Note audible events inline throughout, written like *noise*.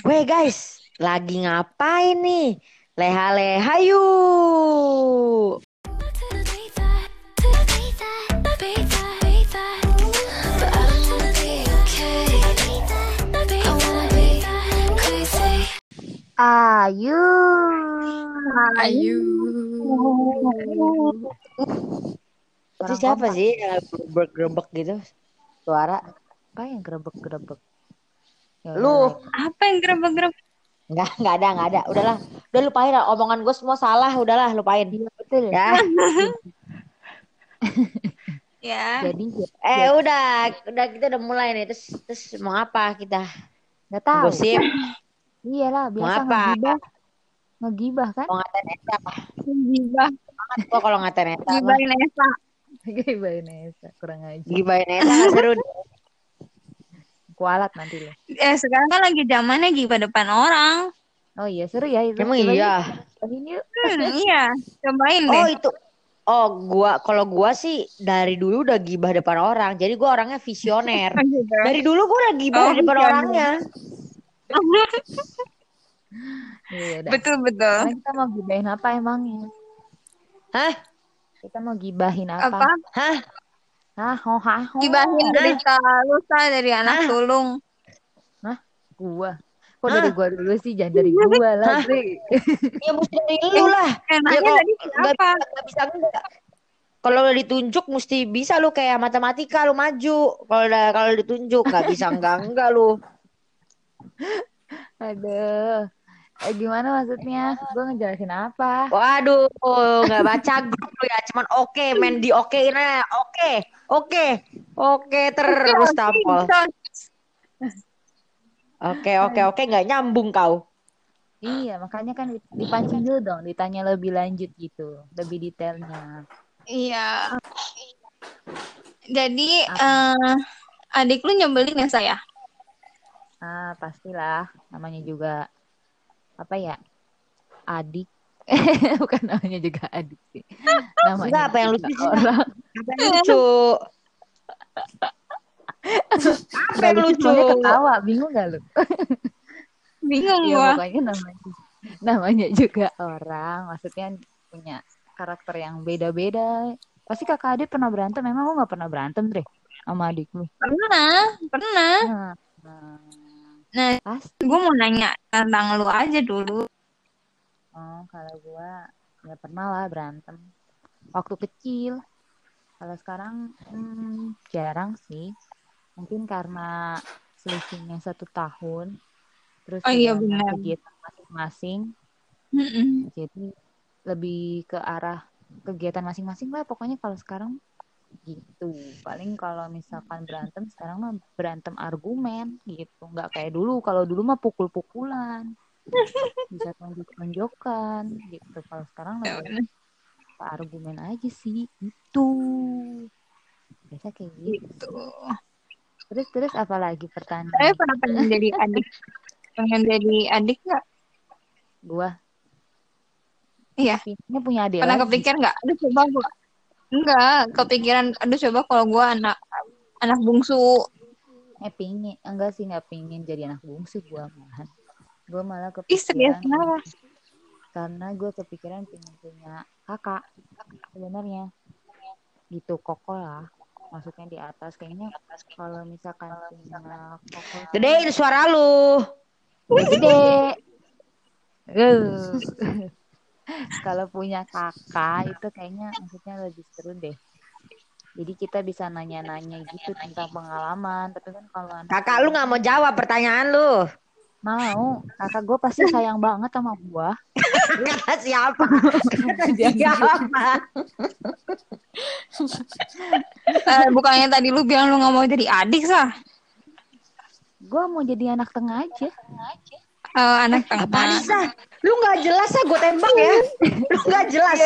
Weh guys, lagi ngapain nih? Leha-leha yuk. Ayu. Ayu. Itu siapa sih yang bergerebek gitu? Suara? Apa yang gerebek-gerebek? Ya Lu. Apa yang gerebek-gerebek? Enggak, enggak ada, enggak ada. Udahlah. Udah lupain lah. Omongan gue semua salah. Udahlah, lupain. Iya betul. Ya. *laughs* Ya. Jadi Eh, udah. Udah kita udah mulai nih. Terus terus mau apa kita? nggak tahu. Gosip. Iyalah Mau biasa apa? ngegibah. Ngegibah kan? Mau ngatain Eta. Gibah. Banget gua kalau ngatain mah. Gibahin Esa. Gibahin *laughs* Esa kurang aja. Gibahin nggak seru. Kualat nanti lo. Eh sekarang kan lagi zamannya gibah depan orang. Oh iya seru ya itu. Emang Coba iya. Ini. Hmm, iya. Cobain Oh deh. itu. Oh gua kalau gua sih dari dulu udah gibah depan orang. Jadi gua orangnya visioner. *laughs* Dari dulu gua udah gibah Oh, depan orangnya. *laughs* Iya udah. betul betul. Kita mau gibahin apa emangnya? Hah? Kita mau gibahin apa? Apa? Hah? Ah, ho, ha, ho. Gibahin berita lusa dari anak Hah? sulung. Gua. Kok Hah? dari gua dulu sih? Jangan dari gua lah, Hah? Sri. Ya mesti dari lu lah. Enaknya kalau tadi siapa? bisa, nggak bisa enggak. Kalau udah ditunjuk mesti bisa lu kayak matematika lu maju. Kalau udah kalau ditunjuk nggak bisa enggak enggak lu. *laughs* Aduh. Eh, gimana maksudnya? Gua ngejelasin apa? Waduh, nggak baca grup lu ya. Cuman oke, main di okein aja. Oke, oke, oke terus tampol. Oke, oke, oke, nggak nyambung kau. Iya, makanya kan dipancing dulu dong, ditanya lebih lanjut gitu, lebih detailnya. Iya. Jadi eh adik lu nyebelin ya saya? Ah, pastilah, namanya juga apa ya? Adik. *laughs* Bukan namanya juga adik sih. Namanya Enggak, apa yang lucu orang. Apa yang lucu? *laughs* Apa Nggak yang lucu? ketawa, bingung gak lu? *laughs* Bingung gua. pokoknya namanya namanya juga orang, maksudnya punya karakter yang beda-beda. Pasti kakak adik pernah berantem, memang lu gak pernah berantem, Dre? Sama adik lu? Pernah, pernah. Nah, nah, Nah, gue mau nanya tentang lu aja dulu. Oh, kalau gua ya pernah lah berantem waktu kecil. Kalau sekarang hmm, jarang sih. Mungkin karena selisihnya satu tahun. Terus Oh iya, benar. kegiatan masing-masing. Mm-mm. Jadi lebih ke arah kegiatan masing-masing lah. Pokoknya kalau sekarang gitu. Paling kalau misalkan berantem sekarang mah berantem argumen gitu. Nggak kayak dulu. Kalau dulu mah pukul-pukulan. Bisa tonjok-tonjokan gitu. Kalau sekarang Ya, lebih ke argumen aja sih. Itu. Biasa kayak gitu. Gitu. Terus terus apa lagi pertanyaan? Saya pernah pengen jadi adik. Pengen jadi adik nggak? Gua Iya. pinginnya punya adik Pernah lagi. kepikir nggak? Aduh coba gua. Enggak, kepikiran. Aduh coba kalau gua anak anak bungsu. Eh pingin, enggak sih nggak pingin jadi anak bungsu. Gua malah Ih serius kepikiran kenapa? karena gue kepikiran pengen punya kakak sebenarnya gitu koko lah maksudnya di atas kayaknya kalau misalkan punya koko Gede itu suara lu. gede. *laughs* *laughs* kalau punya kakak itu kayaknya maksudnya lebih seru deh jadi kita bisa nanya-nanya gitu tentang pengalaman tapi kan kalau anak Kakak lu nggak mau jawab pertanyaan lu. mau kakak gue pasti sayang banget sama gue Kata siapa? *laughs* Siapa? Eh, bukannya tadi lu bilang lu nggak mau jadi adik sah? gue mau jadi anak tengah aja Eh, anak Apa tengah. Lu nggak jelas ah, gue tembak ya. Lu nggak jelas.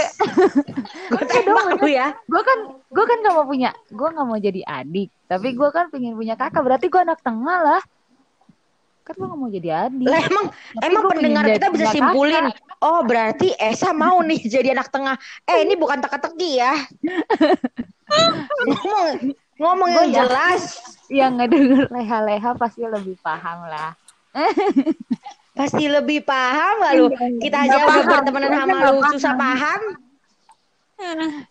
*laughs* gue tembak lu ya. gue kan gue kan gak mau punya gue nggak mau jadi adik tapi gue kan pengen punya kakak berarti gue anak tengah lah kan gue gak mau jadi adik Lah emang Tapi emang pendengar kita bisa simpulin. kakak. Oh berarti Esa mau nih *laughs* jadi anak tengah. Eh ini bukan teka-teki ya. ngomong ngomong yang ya- jelas. *laughs* yang ngedenger leha-leha pasti lebih paham lah Pasti lebih paham gak lu? Kita aja udah bertemanan Gua sama lu susah paham.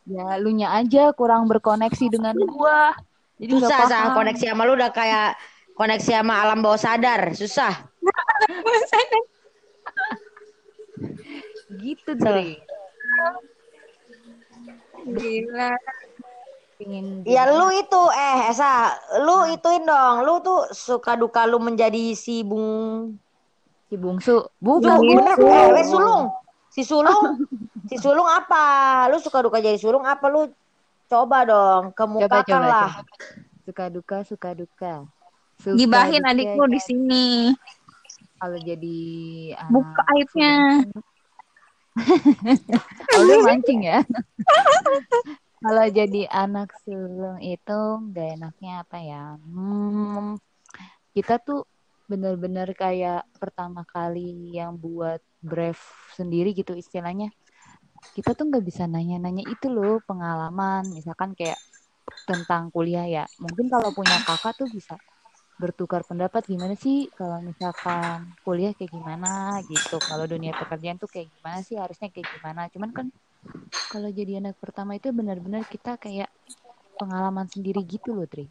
Ya, lu nya aja kurang berkoneksi dengan gua. Jadi Susah sah koneksi sama lu udah kayak koneksi sama alam bawah sadar. Susah. *laughs* Gitu, Dre. Gila. Pingin Ya lu itu eh Esa, lu ituin dong. Lu tuh suka duka lu menjadi si Bung si bungsu. Bukan bener, gitu. eh, sulung. Si sulung, *laughs* si sulung apa? Lu suka duka jadi sulung apa lu? Coba dong, Coba, kemukakan coba, lah. coba. Suka duka, suka duka. Suka Gibahin duka, adikmu di sini. Kalau jadi anak Buka aibnya. *laughs* Oh, lu mancing ya? *laughs* Kalau jadi anak sulung itu gak enaknya apa ya? Hmm, kita tuh bener-bener kayak pertama kali yang buat brave sendiri gitu istilahnya. Kita tuh nggak bisa nanya-nanya itu loh pengalaman, misalkan kayak tentang kuliah ya. Mungkin kalau punya kakak tuh bisa bertukar pendapat gimana sih kalau misalkan kuliah kayak gimana gitu. Kalau dunia pekerjaan tuh kayak gimana sih harusnya kayak gimana. Cuman kan kalau jadi anak pertama itu benar-benar kita kayak pengalaman sendiri gitu loh, Tri.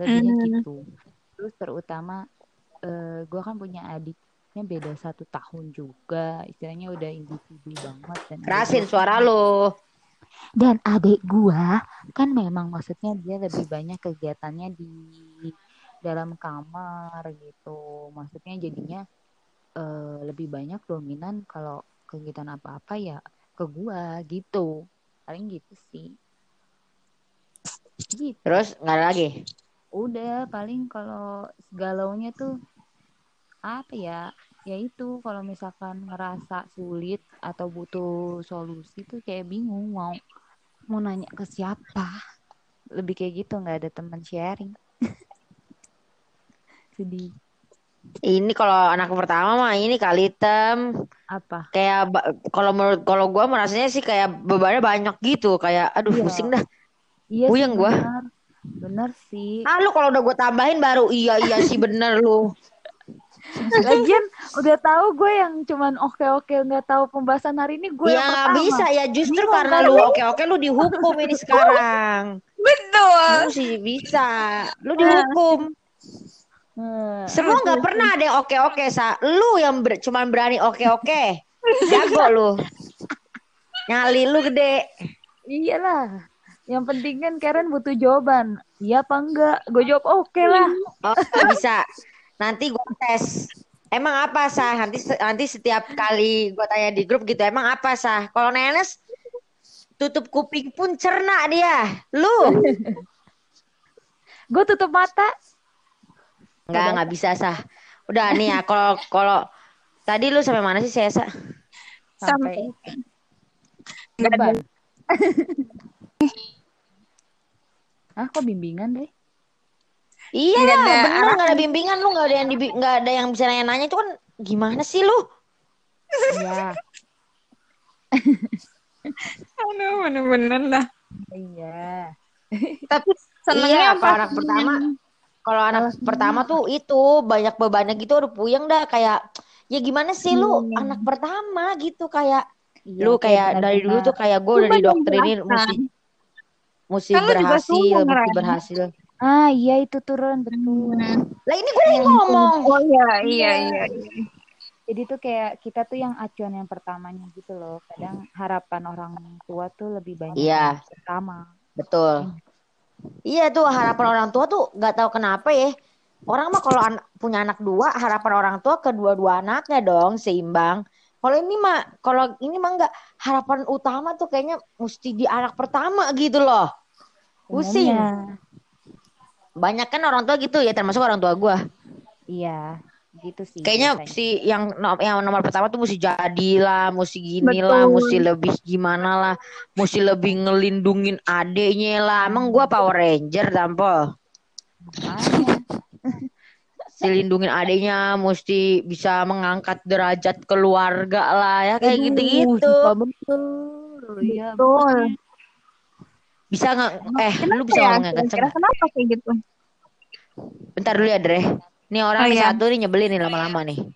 Lebihnya Mhm. gitu. Terus terutama eh gue kan punya adiknya beda satu tahun juga, istilahnya udah individu banget dan Kerasin suara lu. dan adik gua kan memang maksudnya dia lebih banyak kegiatannya di dalam kamar gitu. Maksudnya jadinya eh, lebih banyak dominan kalau kegiatan apa-apa ya ke gua gitu. Paling gitu sih. Gitu. Terus nggak ada lagi. Udah paling kalau galaunya tuh apa ya? Ya itu kalau misalkan ngerasa sulit atau butuh solusi tuh kayak bingung mau mau nanya ke siapa. Lebih kayak gitu nggak ada teman sharing. *laughs* Sedih. Ini kalau anak pertama mah ini kali tem Apa? kayak kalau menurut kalau gua merasanya sih kayak bebannya banyak gitu kayak aduh Iya. pusing dah. Iya Puyeng sih Benar sih. Ah lu kalau udah gua tambahin baru iya iya sih bener lu. Lagian udah tahu gue yang cuman oke-oke nggak tahu pembahasan hari ini gue ya yang pertama. bisa ya justru Bingung karena lu oke oke lu dihukum ini sekarang. Betul. Lu sih bisa, lu dihukum. Hmm. Semua nggak pernah ada yang oke oke sa. Lu yang ber- cuman berani oke oke. Jago lu. Nyali lu gede. Iyalah. Yang penting kan Karen butuh jawaban. Iya apa enggak? Gue jawab oke lah. *laughs* Oh bisa. Nanti gua tes. Emang apa sah? Nanti nanti setiap kali gua tanya di grup gitu. Emang apa sah? Kalau Nenes tutup kuping pun cerna dia. Lu *laughs* Gue tutup mata. nggak nggak bisa sah. Udah nih ya. Kalau kalau tadi lu sampai mana sih saya sah? Sampai Nggak ada. *laughs* ah kok bimbingan deh? Iya Nggak ada bener nggak ada bimbingan lu nggak ada yang nggak ada yang bisa nanya-nanya itu kan gimana sih lu? Iya. Aduh, bener-bener lah. Iya. Tapi senengnya Iya, apa? anak pertama, kalau anak pertama tuh itu banyak bebannya gitu, udah puyeng dah kayak ya gimana sih lu Hmm. anak pertama gitu kayak Iya, lu kayak dari dulu tuh kayak gue udah Coba di dokter ini dijelaskan. mesti mesti Kan berhasil, mesti berhasil. Ah iya itu turun betul. Hmm. Lah ini gue lagi ngomong. Oh iya, iya, iya. iya. Jadi tuh kayak kita tuh yang acuan yang pertamanya gitu loh. Kadang harapan orang tua tuh lebih banyak Iya. yang pertama. Betul. Iya tuh harapan orang tua tuh nggak tahu kenapa ya. Orang mah kalau an- punya anak dua, harapan orang tua kedua-dua anaknya dong seimbang. Kalau ini mah, kalau ini mah nggak harapan utama tuh kayaknya mesti di anak pertama gitu loh. Pusing. Umumnya. Banyak kan orang tua gitu ya, termasuk orang tua gua. Iya, gitu sih. Kayaknya biasanya. si yang yang nomor pertama tuh mesti jadilah, mesti gini lah, mesti lebih gimana lah, mesti lebih ngelindungin adeknya lah. Emang gua Power Ranger tampol. Si lindungin adiknya mesti bisa mengangkat derajat keluarga lah ya kayak gitu-gitu betul. Iya, Betul. bisa nggak eh lu bisa ya? ngomong kenceng kenapa kayak gitu? bentar dulu ya Dre Nih orang Oh, nih iya. satu nih nyebelin nih lama-lama nih. *laughs*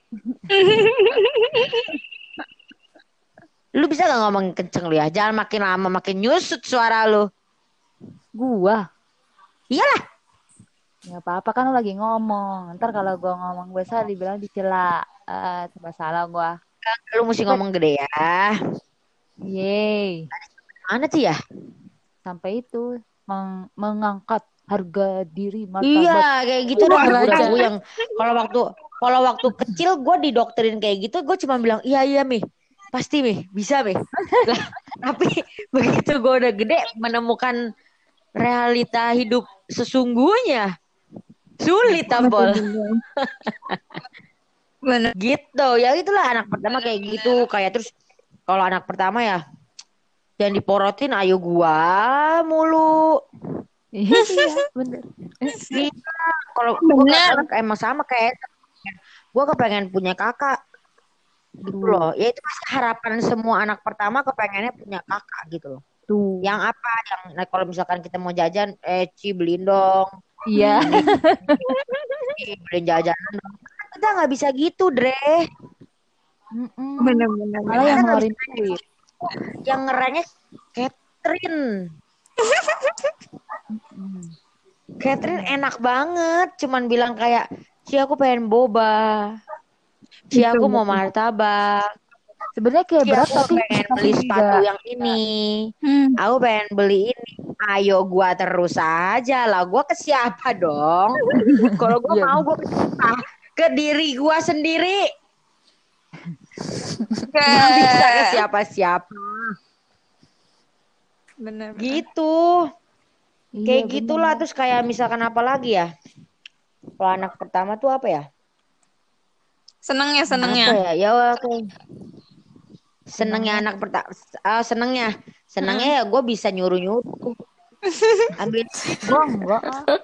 Lu bisa gak ngomong kenceng lu ya? Jangan makin lama makin nyusut suara lu. Gua. Iyalah. Nggak apa-apa kan lu lagi ngomong. Ntar kalau gua ngomong biasa dibilang dicela. Eh, coba salah gua. Lu mesti ngomong gede ya. Yeay. Mana sih ya? Sampai itu meng- mengangkat harga diri martabat. Iya, kayak gitu udah gue yang kalau waktu kalau waktu kecil gue didoktrin kayak gitu, gue cuma bilang iya iya mi, pasti mi, bisa mi. *laughs* Lah, tapi begitu gue udah gede menemukan realita hidup sesungguhnya sulit tampol Bener. gitu ya itulah anak pertama kayak gitu kayak terus kalau anak pertama ya yang diporotin ayo gua mulu Iya, bener. Iya, kalau gua Bener. kan emang sama kayak gue kepengen punya kakak gitu loh. Ya itu pasti harapan semua anak pertama kepengennya punya kakak gitu loh. Tuh. Yang apa? Yang nah, kalau misalkan kita mau jajan, eh Ci beliin dong, Iya. Beliin jajanan dong. Kita nggak bisa gitu, Dre. Bener-bener. Malah yang ngeluarin duit. Yang ngerengnya Catherine. Catherine enak banget, cuman bilang kayak, Ci aku pengen boba. Ci aku mau martabak. Sebenarnya kayak berat tapi pengen beli sepatu yang ini. Hmm. Aku pengen beli ini. Ayo gua terus aja lah. Gua ke siapa dong? Kalau gua Iya. mau gua ke siapa? Ke diri gua sendiri. Gak bisa ke siapa-siapa. Bener. Gitu. Iya, Kayak bener. gitulah terus kayak misalkan apa lagi ya? Kalau anak pertama tuh apa ya? Seneng ya, seneng ya. Apa ya? Ya oke. Senengnya anak pertama, senengnya, senengnya ya gue bisa nyuruh nyuruh. Ambil Gua enggak. ah.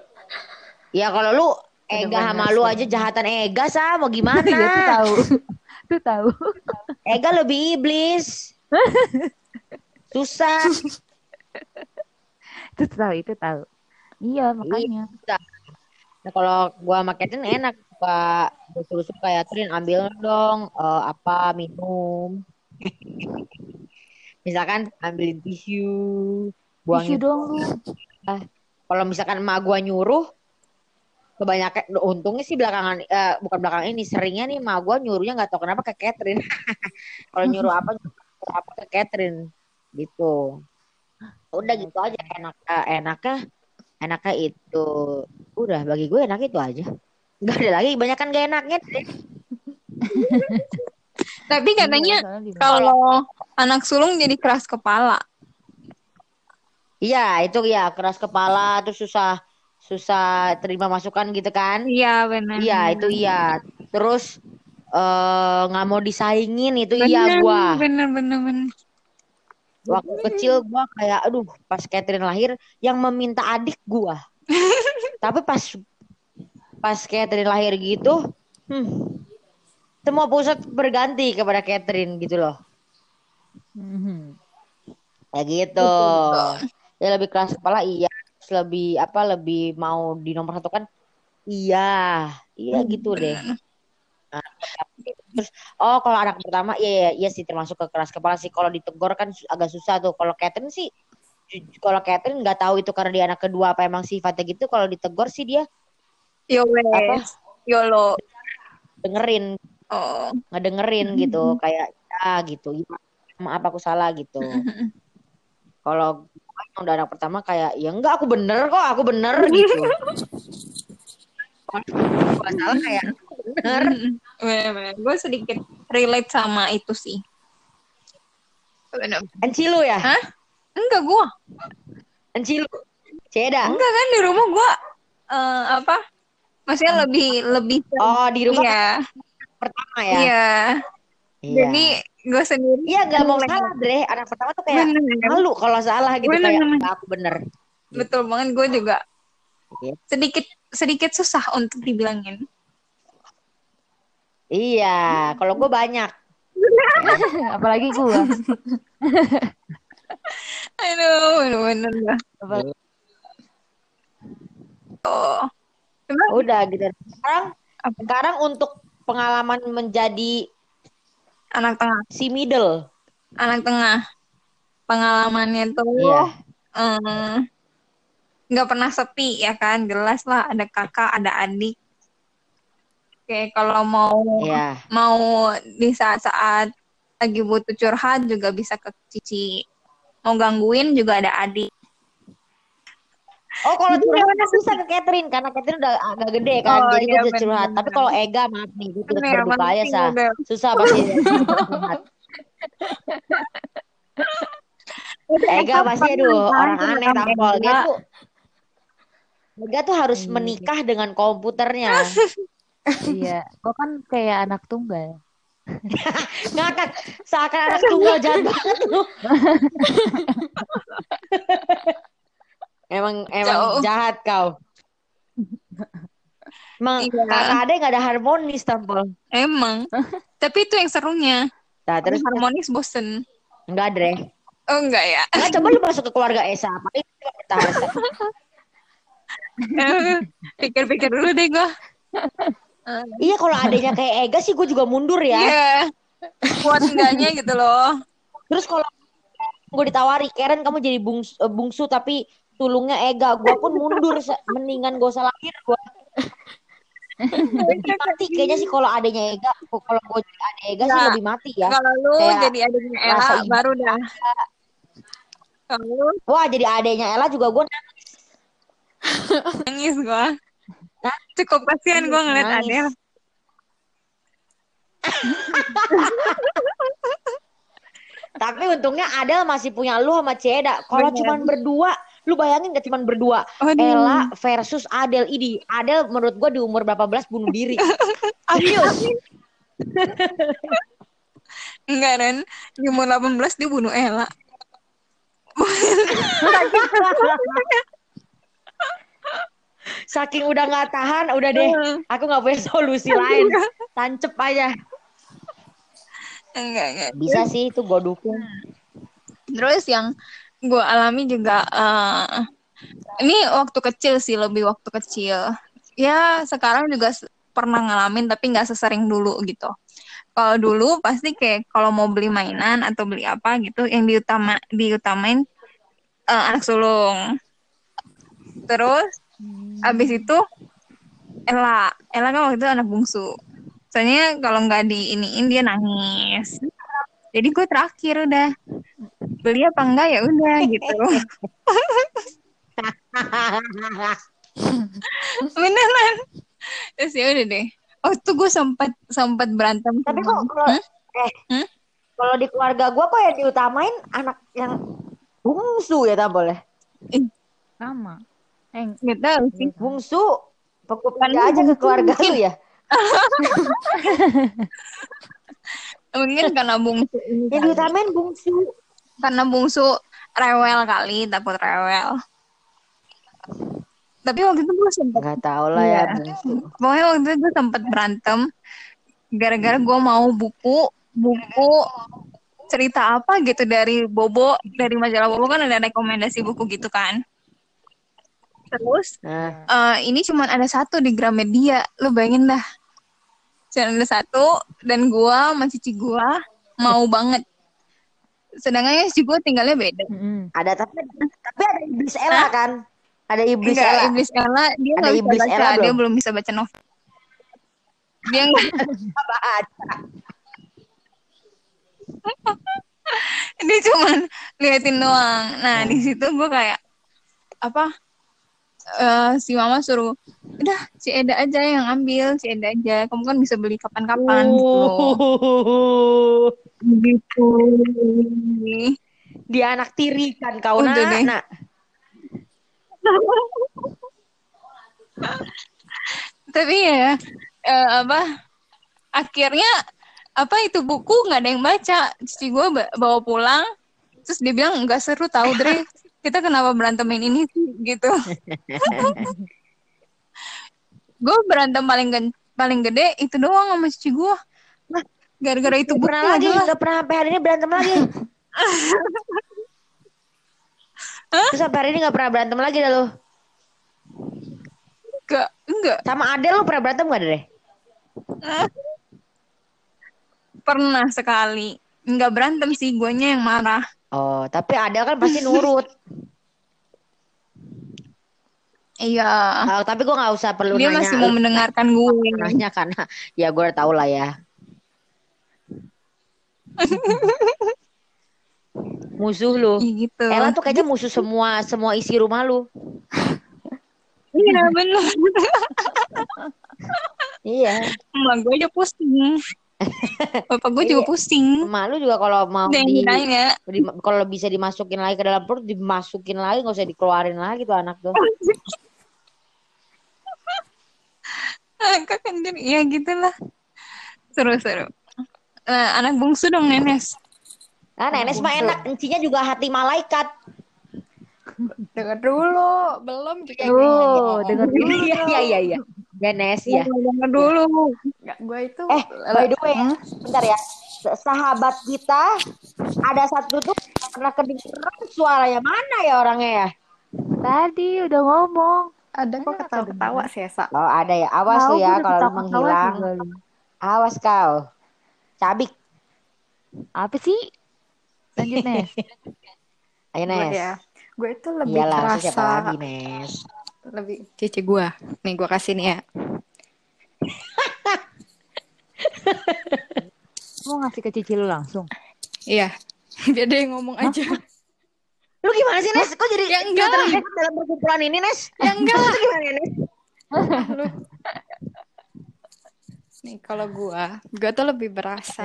Ya kalau lu Ega sama lu aja jahatan Ega sah mau *laughs* gimana? Iya tuh tahu. tuh tahu. Ega lebih iblis. Susah. Itu tahu, itu tahu. Iya, makanya. Nah, kalau gua sama Catherine enak suka suruh kayak Trin ambil dong eh, apa minum. *laughs* misalkan ambilin tisu, Buangin. dong lu. Kalau misalkan emak gua nyuruh kebanyakan untungnya sih belakangan eh, bukan belakangan ini seringnya nih emak gua nyuruhnya nggak tahu kenapa ke Catherine. *laughs* kalau nyuruh apa nyuruh apa ke Catherine gitu. Udah gitu aja enak eh, enaknya enaknya itu udah bagi gue enak itu aja. Gak ada lagi kebanyakan gak enaknya. *laughs* Tapi katanya kalau anak sulung jadi keras kepala. Iya itu ya keras kepala terus susah susah terima masukan gitu kan. Iya benar. Iya itu iya. Terus eh nggak mau disaingin itu iya gua. Bener bener bener. Waktu kecil gua kayak aduh pas Catherine lahir yang meminta adik gua. *laughs* Tapi pas pas Catherine lahir gitu, hmm, semua pusat berganti kepada Catherine gitu loh. Mhm. Kayak gitu. Ya lebih keras kepala iya. Lebih apa lebih mau di nomor satu kan iya. Iya gitu deh. Nah, terus oh kalau anak pertama iya iya, iya sih termasuk ke keras kepala sih. Kalau ditegur kan agak susah tuh. Kalau Catherine sih kalau Catherine nggak tahu itu karena dia anak kedua apa emang sifatnya gitu. Kalau ditegur sih dia Yo Apa? Yolo. dengerin Oh. ngedengerin gitu kayak ya gitu "Iya, maaf aku salah gitu *laughs* kalau yang udah anak pertama kayak ya enggak aku bener kok aku bener gitu kalau gue salah kayak aku bener. Gue sedikit relate sama itu sih. Enci lu ya Hah? Enggak gua. enci lu ceda Enggak kan di rumah gua eh, apa? Maksudnya lebih lebih oh di rumah Iya. pertama ya Iya. Iya. Jadi gue sendiri iya nggak mau salah Dre anak pertama tuh kayak Bener. malu kalau salah gitu Bener, kayak bener. "Enggak, aku bener Betul banget gue juga Iya. sedikit sedikit susah untuk dibilangin. iya kalau gue banyak *laughs* Apalagi gua. *laughs* Aduh, bener-bener dah. Apalagi- Oh. udah gitu sekarang Sekarang untuk pengalaman menjadi anak tengah si middle. anak tengah pengalamannya tuh Iya. eh, nggak pernah sepi ya kan jelas lah ada kakak ada adik Oke kalau mau Iya. mau di saat-saat lagi butuh curhat juga bisa ke Cici mau gangguin juga ada adik Oh kalau Iya, curhat bisa ke Catherine karena Catherine udah agak gede kan, Oh, jadi iya, gue bener, curhat. Tapi kalau Ega maaf nih, gue turut berduka sah. udah. Susah pasti. curhat. Ega pasti aduh orang aneh tampol dia tuh. Ega tuh harus Iya. menikah dengan komputernya. *laughs* Iya, gue kan kayak anak tunggal. *laughs* Ngakak seakan anak tunggal jahat banget lu. *laughs* emang emang Jauh. jahat kau. Emang Iya. kakak adek gak ada harmonis tampol. emang *laughs* tapi itu yang serunya Nah, terus harmonis bosen enggak deh. oh enggak ya Enggak coba lu masuk ke keluarga Esa apa itu bertahan. *laughs* pikir-pikir dulu deh gue *laughs* Iya kalau adanya kayak Ega sih gue juga mundur ya. Iya. Kuat enggaknya gitu loh. Terus kalau gue ditawari Karen kamu jadi bungsu, eh, bungsu tapi tulungnya Ega, gue pun mundur. Mendingan gak usah lahir gue. lebih mati kayaknya sih kalau adanya Ega. Kalau gue jadi adek Ega sih Nah, lebih mati ya. Kalau lu Kayak jadi adiknya Ella baru dah. Kalau Wah jadi adanya Ella juga gue nangis gua. Nah, Cukup kasihan gua ngeliat nangis. Adel. *laughs* Tapi untungnya Adel masih punya lu sama Ceda. Kalau cuman berdua, lu bayangin gak cuman berdua. Aduh. Ella versus Adel ini. Adel menurut gue di umur berapa belas bunuh diri. *laughs* Serius. Enggak, Ren. Di umur 18 dia bunuh Ella. *laughs* Saking udah nggak tahan, udah deh. Aku nggak punya solusi lain. Tancep aja. Enggak, enggak. Bisa sih itu gue dukung. Terus yang gue alami juga eh, ini waktu kecil sih lebih waktu kecil. Ya sekarang juga pernah ngalamin tapi nggak sesering dulu gitu. Kalau dulu pasti kayak kalau mau beli mainan atau beli apa gitu yang diutama diutamain eh, anak sulung. Terus abis itu Ella, Ella kan waktu itu anak bungsu. Soalnya kalau nggak diiniin dia nangis. Jadi gue terakhir udah beli apa enggak ya udah gitu *laughs* beneran terus ya udah deh oh tuh gue sempat sempat berantem Tapi kok kalau Hmm? eh Hmm? kalau di keluarga gue kok yang diutamain anak yang bungsu ya tak boleh. Sama. Eh, nggak tahu sih Bungsu pokok Kan pindah aja ke bungsu keluarga lu ya. *laughs* mungkin karena bungsu ini Yang diutamain bungsu. karena bungsu rewel kali takut rewel. Tapi waktu itu gue sempet Gak tau lah ya Iya. bungsu. pokoknya waktu itu gue sempet berantem. Gara-gara gue mau buku buku cerita apa gitu dari Bobo dari majalah Bobo kan ada rekomendasi buku gitu kan. Terus Nah, eh, ini cuma ada satu di Gramedia. Lu bayangin dah ada satu dan gua sama cici gua mau banget sedangkan cici gua tinggalnya beda mm-mm. ada tapi tapi ada iblis Ella kan? Ada iblis Enggak, Ella. iblis Ella dia Ada iblis baca Ella dia belum? belum bisa baca novel dia nggak Baca. *laughs* dia cuman liatin doang nah di situ gua kayak apa eh, si mama suruh udah si Eda aja yang ambil si Eda aja kamu kan bisa beli kapan-kapan gitu loh Uh, gitu dia anak tiri kan kau Udah nak. deh. nak. tapi ya eh, apa akhirnya apa itu buku nggak ada yang baca cici gue bawa pulang terus dia bilang nggak seru tahu Dre kita kenapa berantemin ini sih gitu *laughs* gue berantem paling gen- paling gede itu doang sama cici gue nah gara-gara itu pernah lagi, gak pernah sampai hari ini berantem lagi. Terus sampai hari ini gak pernah berantem lagi dah lu. enggak enggak Sama Adel lu pernah berantem gak deh? Pernah sekali. Nggak berantem sih, guanya yang marah. Oh, tapi ada kan pasti nurut. Iya. Oh, tapi gue nggak usah perlu Dia nanya. masih mau mendengarkan gue. nanya karena ya gue tau lah ya. *laughs* musuh lu. Iya gitu. Ella tuh kayaknya musuh semua semua isi rumah lu. Iya bener. Iya. Emak gue aja pusing. Bapak gue juga Iya. pusing. Emak lu juga kalau mau Udah di, ya. di- kalau bisa dimasukin lagi ke dalam perut dimasukin lagi nggak usah dikeluarin lagi tuh anak tuh. *laughs* Kakak. Ya gitulah. Seru-seru. Eh, anak bungsu dong Nenes. Nah, nenek mah enak, encinya juga hati malaikat. Dengar dulu, belum juga ngomong. denger dulu. *laughs* Iya iya iya iya. Ya. Dengar dulu. Gue itu Eh, by the way, bentar ya. Sahabat kita ada satu tuh pernah kedengeran suaranya mana ya orangnya ya? Tadi udah ngomong. ada kok ketawa-ketawa sih Esa. Oh ada ya. Awas lu ya kalau menghilang. Awas kau. Cabik. Apa sih? Lanjut, Nes. *laughs* Ayo Gue Nes. ya. Gue itu lebih Iyalah, siapa kerasa lagi Nes? Lebih cici gue. Nih gue kasih nih ya. Mau ngasih ke cici lu langsung? Iya. *laughs* Biar dia yang ngomong aja. Lu gimana sih Nes? Kok jadi Ya enggak. dekat dalam perkumpulan ini Nes? Ya enggak. Itu gimana Nes? Lu. Nih kalau gue, gue tuh lebih berasa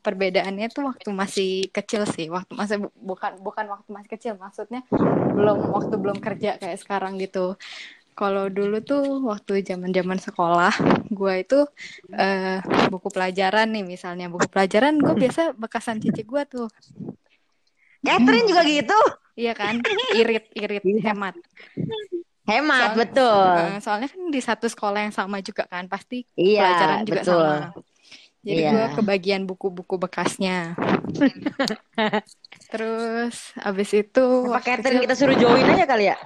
perbedaannya tuh waktu masih kecil sih. Waktu masih bu- bukan bukan waktu masih kecil, maksudnya belum waktu belum kerja kayak sekarang gitu. Kalau dulu tuh waktu zaman-zaman sekolah, gue itu eh, buku pelajaran nih misalnya buku pelajaran gue biasa bekasan cici gue tuh, Catherine juga gitu. iya kan? Irit irit hemat. Hemat Soal- betul. Eh, soalnya kan di satu sekolah yang sama juga kan, pasti Iya, pelajaran juga betul. sama. Jadi Iya. gue kebagian buku-buku bekasnya. *laughs* Terus abis itu Apa waktu Catherine kecil- kita suruh join aja kali ya?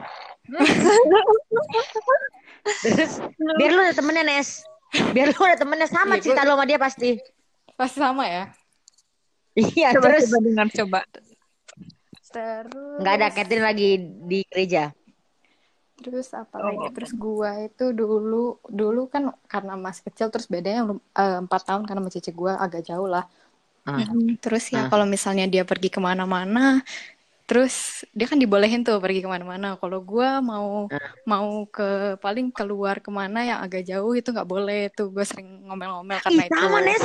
Terus biar lu ada temennya Nes. Biar lu ada temennya sama Iya, cerita lu sama dia pasti. pasti sama ya. Iya Coba terus coba dengar coba. Terus nggak ada Catherine lagi di gereja. Terus apa lagi? Terus gua itu dulu dulu kan karena masih kecil terus bedanya eh, empat tahun karena sama cici gua agak jauh lah. Ah. Terus ya Ah. kalau misalnya dia pergi ke mana-mana, terus dia kan dibolehin tuh pergi ke mana-mana. Kalau gua mau Ah. mau ke paling keluar ke mana yang agak jauh itu nggak boleh tuh. Gue sering ngomel-ngomel Ih, karena itu. sama Nes.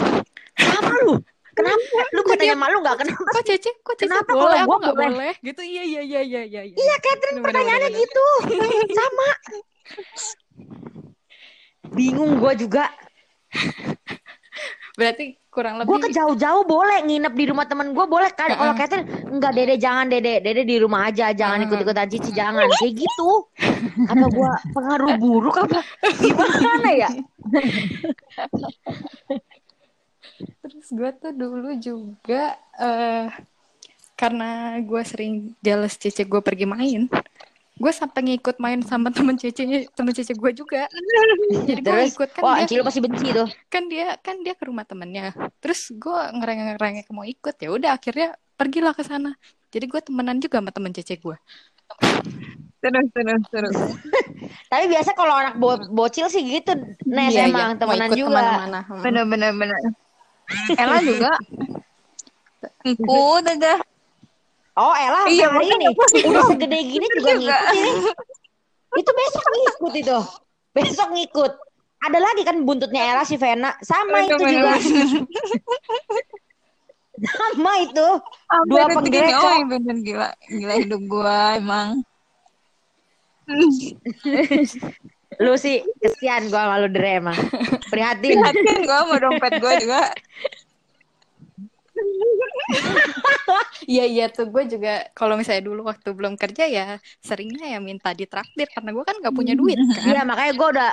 Sama lu. Kenapa? Lu katanya malu nggak kenapa? Kok Cece, kok Cece Kenapa boleh, kalau aku gua nggak boleh? boleh? Gitu, iya, iya, iya, iya, iya. Iya Catherine Bener, bener, pertanyaannya gitu. *laughs* Sama. Bingung gua juga. *laughs* Berarti kurang Gue ke lebih jauh-jauh boleh nginep di rumah temen gue boleh kan kalau. Catherine enggak dede jangan dede dede di rumah aja jangan Heeh. ikut-ikutan cici jangan kayak gitu apa gue *laughs* pengaruh buruk apa gimana ya Terus gue tuh dulu juga eh karena gue sering jealous Cece gue pergi main, gue sampai ngikut main sama temen Cece temen Cece gue juga. Jadi gue ikut kan wah dia Anci lu pasti benci tuh kan dia kan dia ke rumah temennya. Terus gue ngerengek-ngerengek mau ikut ya udah akhirnya pergilah ke sana. Jadi gue temenan juga sama temen Cece gue. Terus terus terus. *laughs* tapi biasa kalau anak bo- bocil sih gitu Nes Iya, emang iya, temenan juga ke mana-mana. Hmm. Bener bener bener. Ella juga. Ikut aja. oh Ella Iya, hari ini. udah segede gini juga Juga. ngikut ini. Itu besok ngikut itu. Besok ngikut. Ada lagi kan buntutnya Ella si Vena sama itu Bener, juga. Sama itu. Dua penggrecok. Oh, bener gila. Gila hidup gua emang. *laughs* lu sih kesian gua sama lu Dre emang prihatin Prihatin gua sama dompet gua juga. Iya iya tuh gue juga kalau misalnya dulu waktu belum kerja ya seringnya ya minta ditraktir karena gue kan nggak punya duit kan. Iya makanya gue udah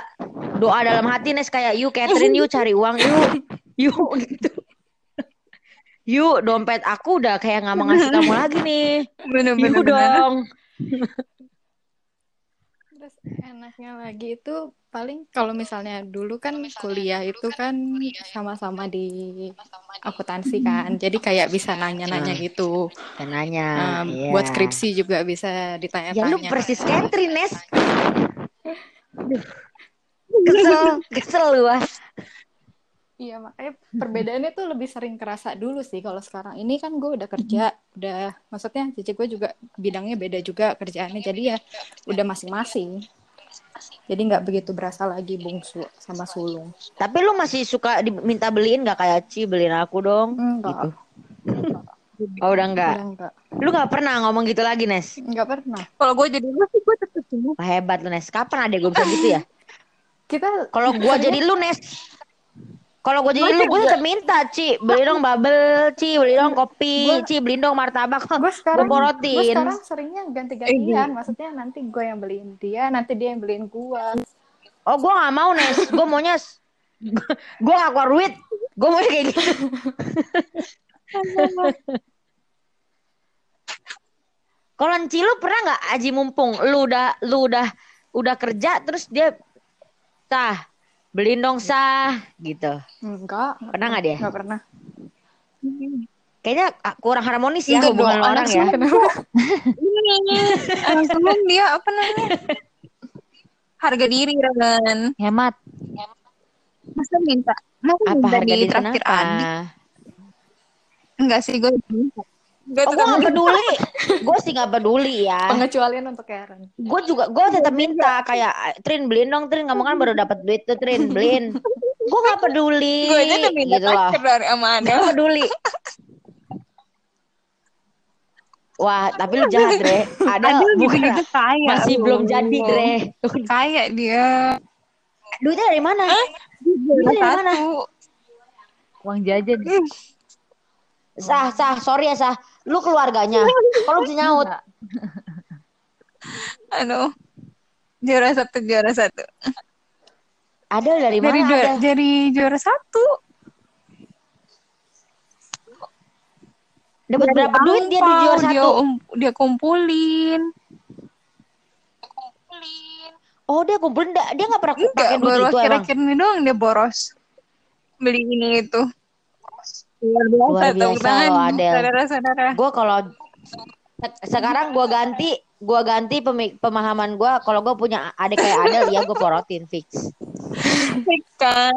doa dalam hati Nes kayak yuk Catherine yuk cari uang yuk yuk gitu yuk dompet aku udah kayak nggak mau ngasih kamu lagi nih Bener bener yuk bener. dong Terus enaknya lagi itu paling kalau misalnya dulu kan kuliah itu kan sama-sama di akuntansi kan. *laughs* Jadi kayak bisa nanya-nanya Nah. gitu. Dan nanya. Nah, iya. buat skripsi juga bisa Ya lu ditanya-tanya. persis Catherine, Nes. *laughs* Kesel, kesel lu ah. Iya, makanya *laughs* perbedaannya tuh lebih sering kerasa dulu sih. Kalau sekarang ini kan gue udah kerja, udah maksudnya cici gue juga bidangnya beda juga kerjaannya. Jadi ya udah masing-masing. Jadi nggak begitu berasa lagi bungsu sama sulung. Tapi lu masih suka diminta beliin gak kayak Ci beliin aku dong? Enggak. Gitu. Oh udah enggak. Udah enggak. Lu gak pernah ngomong gitu lagi Nes? Enggak pernah. Kalau gue jadi lu sih gue tetep. Wah, hebat lu Nes. Kapan ada gue bisa gitu ya? Kita Kalau gua jadi lu Nes. Kalau gua jadi lu gue tetap minta Ci beli dong bubble, Ci beli dong kopi, Gua- Ci beliin dong martabak. gue sekarang Gua porotin. gue sekarang seringnya ganti-gantian. Maksudnya nanti gue yang beliin dia, nanti dia yang beliin gue. Oh gua gak mau Nes. Gua maunya *laughs* gua gak keluar duit. Gua mau kayak gitu. *laughs* Kalau Ci lu pernah nggak Aji mumpung lu udah lu udah udah kerja terus dia sah beliin dong sah gitu. Enggak. Pernah nggak dia? Enggak pernah. Kayaknya ah, kurang harmonis ya Enggak hubungan dong, orang ya. Ini *laughs* anak sulung dia apa namanya? Harga diri Ren. Hemat. Masa minta? Masa Apa minta harga di traktir adik? Enggak sih gue minta. Gue Oh, gue gak peduli. Gue sih gak peduli ya. Pengecualian untuk Karen. Gue juga, gue tetap minta kayak Trin beliin dong Trin, kamu kan baru dapat duit tuh Trin beliin. Gue gak peduli. Gue aja udah minta gitu loh. dari sama Adel. Gak peduli. Wah, tapi lu jahat, Dre. Ada bukan gitu-gitu kaya. masih belum jadi, Dre. Kaya dia. Duitnya dari mana? Duitnya dari mana? Uang jajan. Sah, sah, sorry ya, sah. Lu keluarganya. Kalau bisa nyaut. Aduh. *laughs* Juara satu, juara satu. Ada dari mana? Dari juara, Ada? dari juara satu. Dapat berapa duit dia di juara Dia, satu? um- dia kumpulin. Oh, dia kumpulin. Dia dia gak pernah pakai duit baru itu akhir-akhir ini doang dia boros. Beli ini itu. Luar biasa, Luar tepuk biasa tangan, loh, Adel. Saudara-saudara. gue kalau se- sekarang gue ganti gue ganti pemahaman gue kalau gue punya adik kayak Adel ya gue porotin fix Fix kan.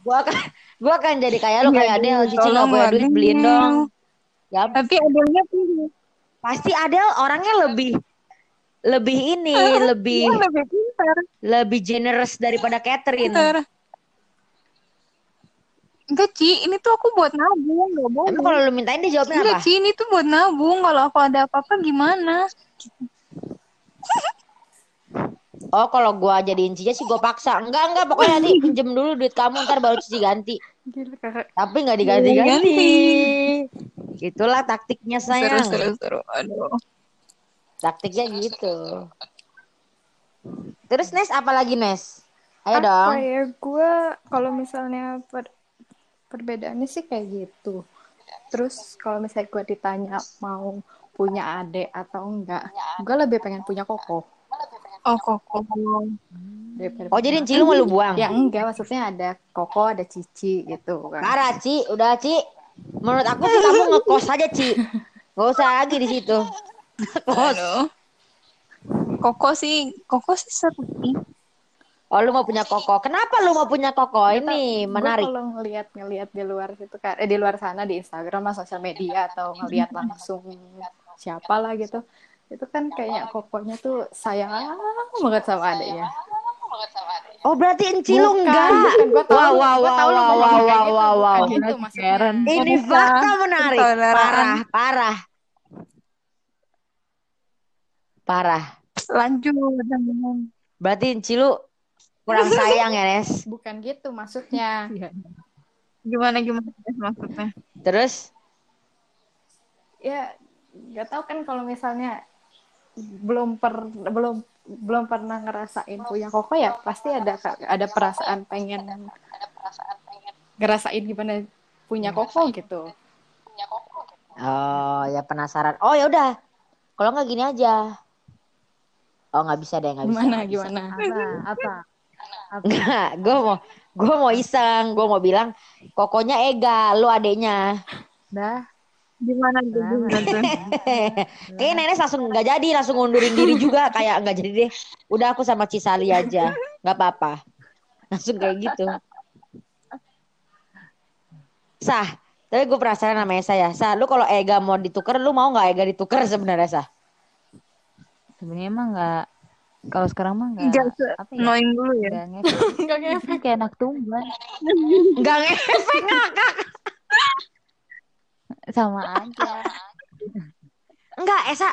gue akan gue akan jadi kayak lu Iya, kayak Adel Adel, cici nggak punya duit beliin dong ya Tapi Adelnya punya. pasti Adel orangnya lebih lebih ini lebih Dia lebih pintar. lebih generous daripada Catherine Pintar. Enggak, Ci. Ini tuh aku buat nabung. Enggak boleh. emang kalau lu mintain dia jawabnya Enggak, apa Ci. Ini tuh buat nabung. Kalau aku ada apa-apa gimana? *laughs* oh kalau gue jadiin cici sih gue paksa enggak enggak pokoknya nanti *laughs* pinjem dulu duit kamu ntar baru cici ganti tapi nggak diganti-ganti Diganti. itulah taktiknya Seru, sayang seru, seru. Aduh. Taktiknya gitu. Terus Nes apa lagi Nes? Ayo Apa dong. ya gue kalau misalnya per- perbedaannya sih kayak gitu. Terus kalau misalnya gue ditanya mau punya adik atau enggak, gue lebih pengen punya koko Oh, koko. daripada Oh jadi Cilu mau lu buang? Ya enggak, maksudnya ada koko, ada cici gitu kan. Parah Ci, udah Ci. Menurut aku sih kamu ngekos aja Ci. Gak usah lagi di situ. Aduh. Koko sih, koko sih seru sih. Oh lu mau punya koko. Kenapa lu mau punya koko? Ini Gua menarik. kalau ngelihat ngelihat di luar situ kan, eh, di luar sana di Instagram lah, sosial media atau ngelihat langsung siapa lah gitu, itu kan kayak kokonya tuh sayang banget sama adiknya. Oh berarti Encilu Bukan, enggak. Gua tahu, Wow wow gua wow tahu lu wow wow kayak wow gitu, wow wow. gitu. Karen. Ini fakta menarik. Parah parah. Parah. Lanjut. Berarti Encilu kurang *laughs* sayang ya Nes. Bukan gitu maksudnya. Gimana gimana maksudnya? Terus? Ya nggak tahu kan kalau misalnya belum per belum belum pernah ngerasain punya koko ya pasti ada ada perasaan pengen ngerasain gimana punya koko gitu. Oh ya penasaran. Oh ya udah. Kalau nggak gini aja. Oh nggak bisa deh, nggak bisa. Gimana, bisa. gimana? Apa? Apa? Enggak, gue mau gue mau iseng, gue mau bilang kokonya Ega, lu adeknya. Dah. Gimana tuh? *laughs* Kayaknya nenek langsung nggak jadi, langsung ngundurin diri juga kayak nggak jadi deh. Udah aku sama Cisali aja, nggak apa-apa. Langsung kayak gitu. Sah, tapi gue penasaran namanya saya. Sah, lu kalau Ega mau ditukar, lu mau nggak Ega ditukar sebenarnya Sah? Sebenarnya emang nggak kalau sekarang mah nggak Jangan se- apa ya? Dulu ya. Nggak ngefek. *laughs* Enggak ngefek. Kayak anak tunggal Nggak ngefek ngakak. sama aja. Enggak, Esa.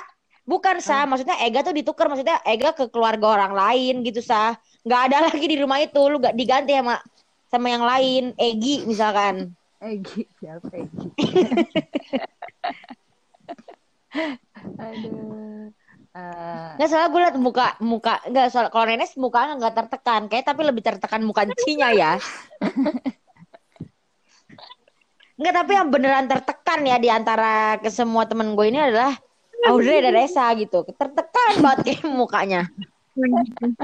Bukan Sah, maksudnya Ega tuh ditukar, maksudnya Ega ke keluarga orang lain gitu Sah. Nggak ada *laughs* lagi di rumah itu, lu gak diganti sama sama yang lain, Egi misalkan. Egi siapa Egi? *laughs* Aduh. Eh, Nggak salah gue liat muka muka nggak soal kalau Nenes mukanya nggak tertekan kayak tapi lebih tertekan muka Cinya ya. *laughs* Nggak tapi yang beneran tertekan ya di antara ke semua temen gue ini adalah Audrey dan Esa gitu. Tertekan banget kayak mukanya.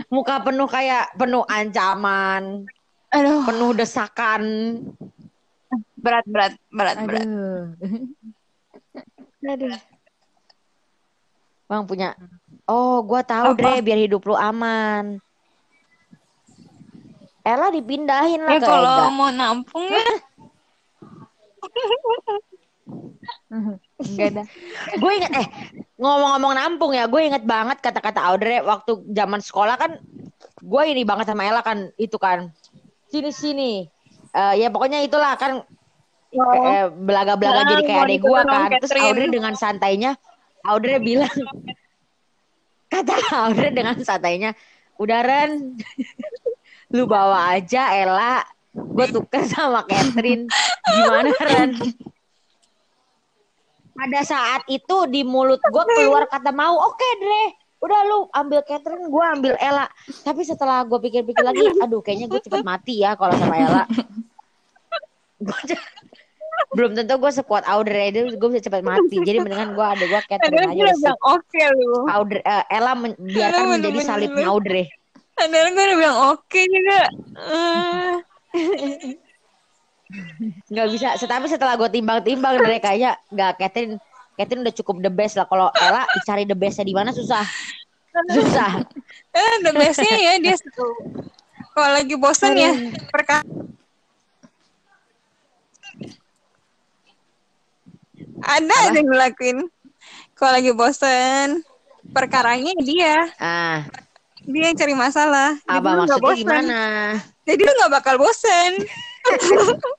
Muka penuh kayak penuh ancaman, Aduh, penuh desakan. berat, berat, berat, berat. aduh. *laughs* Bang punya. Oh, gua tahu Apa? Dre biar hidup lu aman. Ella dipindahin lah Ya ke kalau Ega. mau nampung ya, *laughs* *laughs* Enggak ada. Gue inget eh ngomong-ngomong nampung ya, gue inget banget kata-kata Audrey waktu zaman sekolah kan gue ini banget sama Ella kan itu kan sini sini Eh, ya pokoknya itulah kan Oh. eh, belaga-belaga Ah, jadi kayak ikut gue kan terus. Audrey dengan santainya Audrey bilang kata Audrey dengan santainya udah Ren lu bawa aja Ella gue tuker sama Catherine. Gimana Ren? Pada saat itu di mulut gue keluar kata mau oke Dre udah lu ambil Catherine gue ambil Ella. Tapi setelah gue pikir-pikir lagi aduh kayaknya gue cepet mati ya kalau sama Ella *laughs* belum tentu gue sekuat Audrey itu gue bisa cepet mati. Jadi mendingan gue ada gue *laughs* Catherine aja gue udah bilang oke lu. Audrey, eh, Ella men- biarkan Aduh, menjadi salibnya Audrey Padahal gue udah bilang oke juga. Eh, *laughs* nggak bisa. Tapi setelah gue timbang-timbang Dre kayaknya nggak Catherine Catherine udah cukup the best lah. Kalau Ella dicari the bestnya di mana susah. Susah. *laughs* Eh, the bestnya ya dia. Kalau lagi bosan ya, perkara ada aja yang ngelakuin. Kalau lagi bosan, perkaranya dia, ah dia yang cari masalah. Jadi apa nggak maksudnya bosan. gimana Jadi lu nggak bakal bosan. *laughs*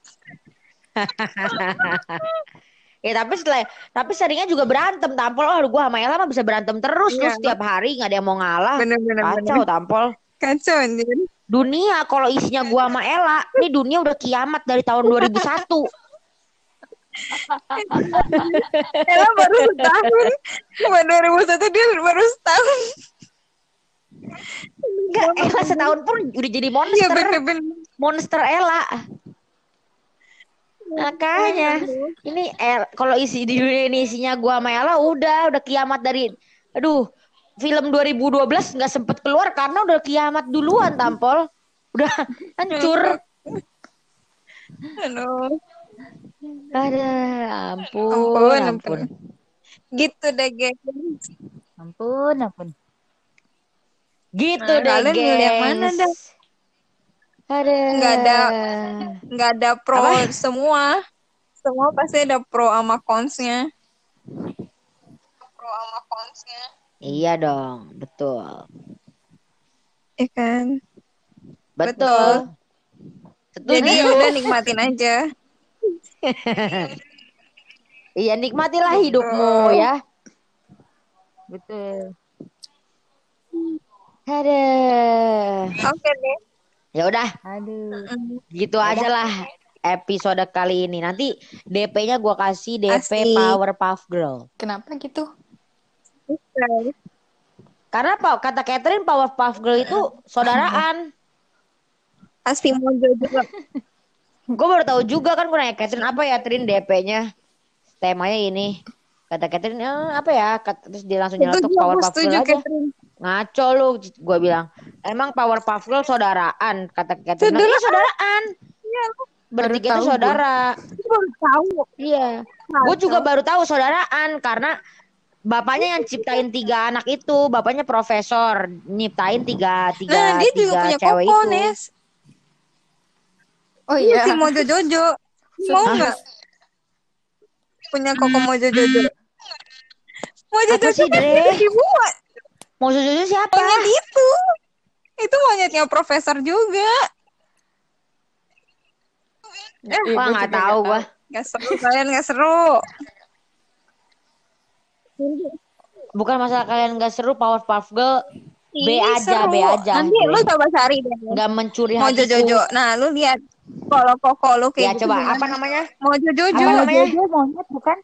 ya tapi setelah tapi seringnya juga berantem tampol oh gue sama Ella mah bisa berantem terus Iya. terus setiap hari nggak ada yang mau ngalah Bener-bener. kacau tampol Kacau anjir. dunia kalau isinya gua sama Ella ini dunia udah kiamat dari tahun 2001 Ella baru setahun. Cuma 2001 dia baru setahun. Enggak, Ella setahun pun udah jadi Iya monster bener-bener. monster Ella makanya ini El, kalau isi di dunia ini isinya gua sama Ella udah udah kiamat dari aduh film 2012 nggak sempet keluar karena udah kiamat duluan tampol udah *laughs* hancur Aduh. Ada ampun Ampun, ampun. Gitu deh, guys. Ampun, ampun. gitu Nah, deh kalian yang mana, dah? ada Nggak ada. Nggak ada pro Apa? semua. Semua pasti ada pro sama consnya. Pro sama consnya. iya dong betul Iya kan? betul, Jadi Setuju. ya udah nikmatin aja. *laughs* iya nikmatilah hidupmu ya Betul. ada Oke deh. ya udah Aduh. Gitu aja lah episode kali ini. Nanti DP-nya gua kasih DP Asik. Powerpuff Girl. Kenapa gitu? Karena apa? Kata Catherine Powerpuff Girl itu saudaraan. Pasti mojo juga. Gue baru tahu juga kan gue nanya Catherine apa ya Trin DP-nya. Temanya ini. Kata Catherine "Eh, apa ya? Kata, terus dia langsung nyeletuk dia aku Powerpuff Girl aja. Catherine. ngaco lu gue bilang emang Powerpuff Girl saudaraan kata Catherine iya saudaraan bertiga Baru itu saudara Aku baru tahu. iya gue juga baru tahu saudaraan karena bapaknya yang ciptain tiga anak itu bapaknya profesor nyiptain tiga tiga Nah, dia juga tiga punya cewek itu Nes. Oh Iya. iya. Si Mojo Jojo. Mau nggak? Punya koko Mojo Jojo. Mojo Apa Jojo sih, kan Dre? dibuat. mau Jojo siapa Monyet itu. Itu monyetnya profesor juga. Iya, wah gua nggak tahu gua Gak seru, kalian gak seru. bukan masalah kalian nggak seru Powerpuff Girl B aja, seru. B aja, Nanti B. lu coba cari deh. nggak mencuri Mojo hatiku Jojo. Nah, lu lihat kalau koko lu ya kayak gitu coba gimana? apa namanya Mojo Jojo. Apa namanya? Jojo monyet bukan?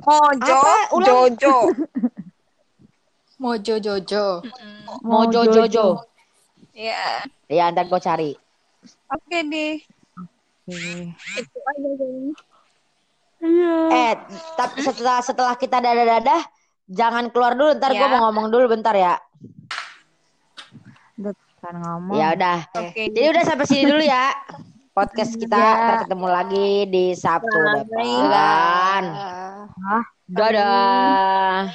Mojo Apa? Ulang. Jojo. Mojo Jojo. Mojo Jojo Ya, ya ntar gue cari oke deh. Oke. Itu aja guys. eh tapi setelah setelah kita dadah dadah jangan keluar dulu ntar gue Ya. mau ngomong dulu bentar ya Udah kan ngomong. ya udah Oke. jadi udah sampai sini dulu ya podcast kita Ya. ntar ketemu lagi di Sabtu depan Ah. dadah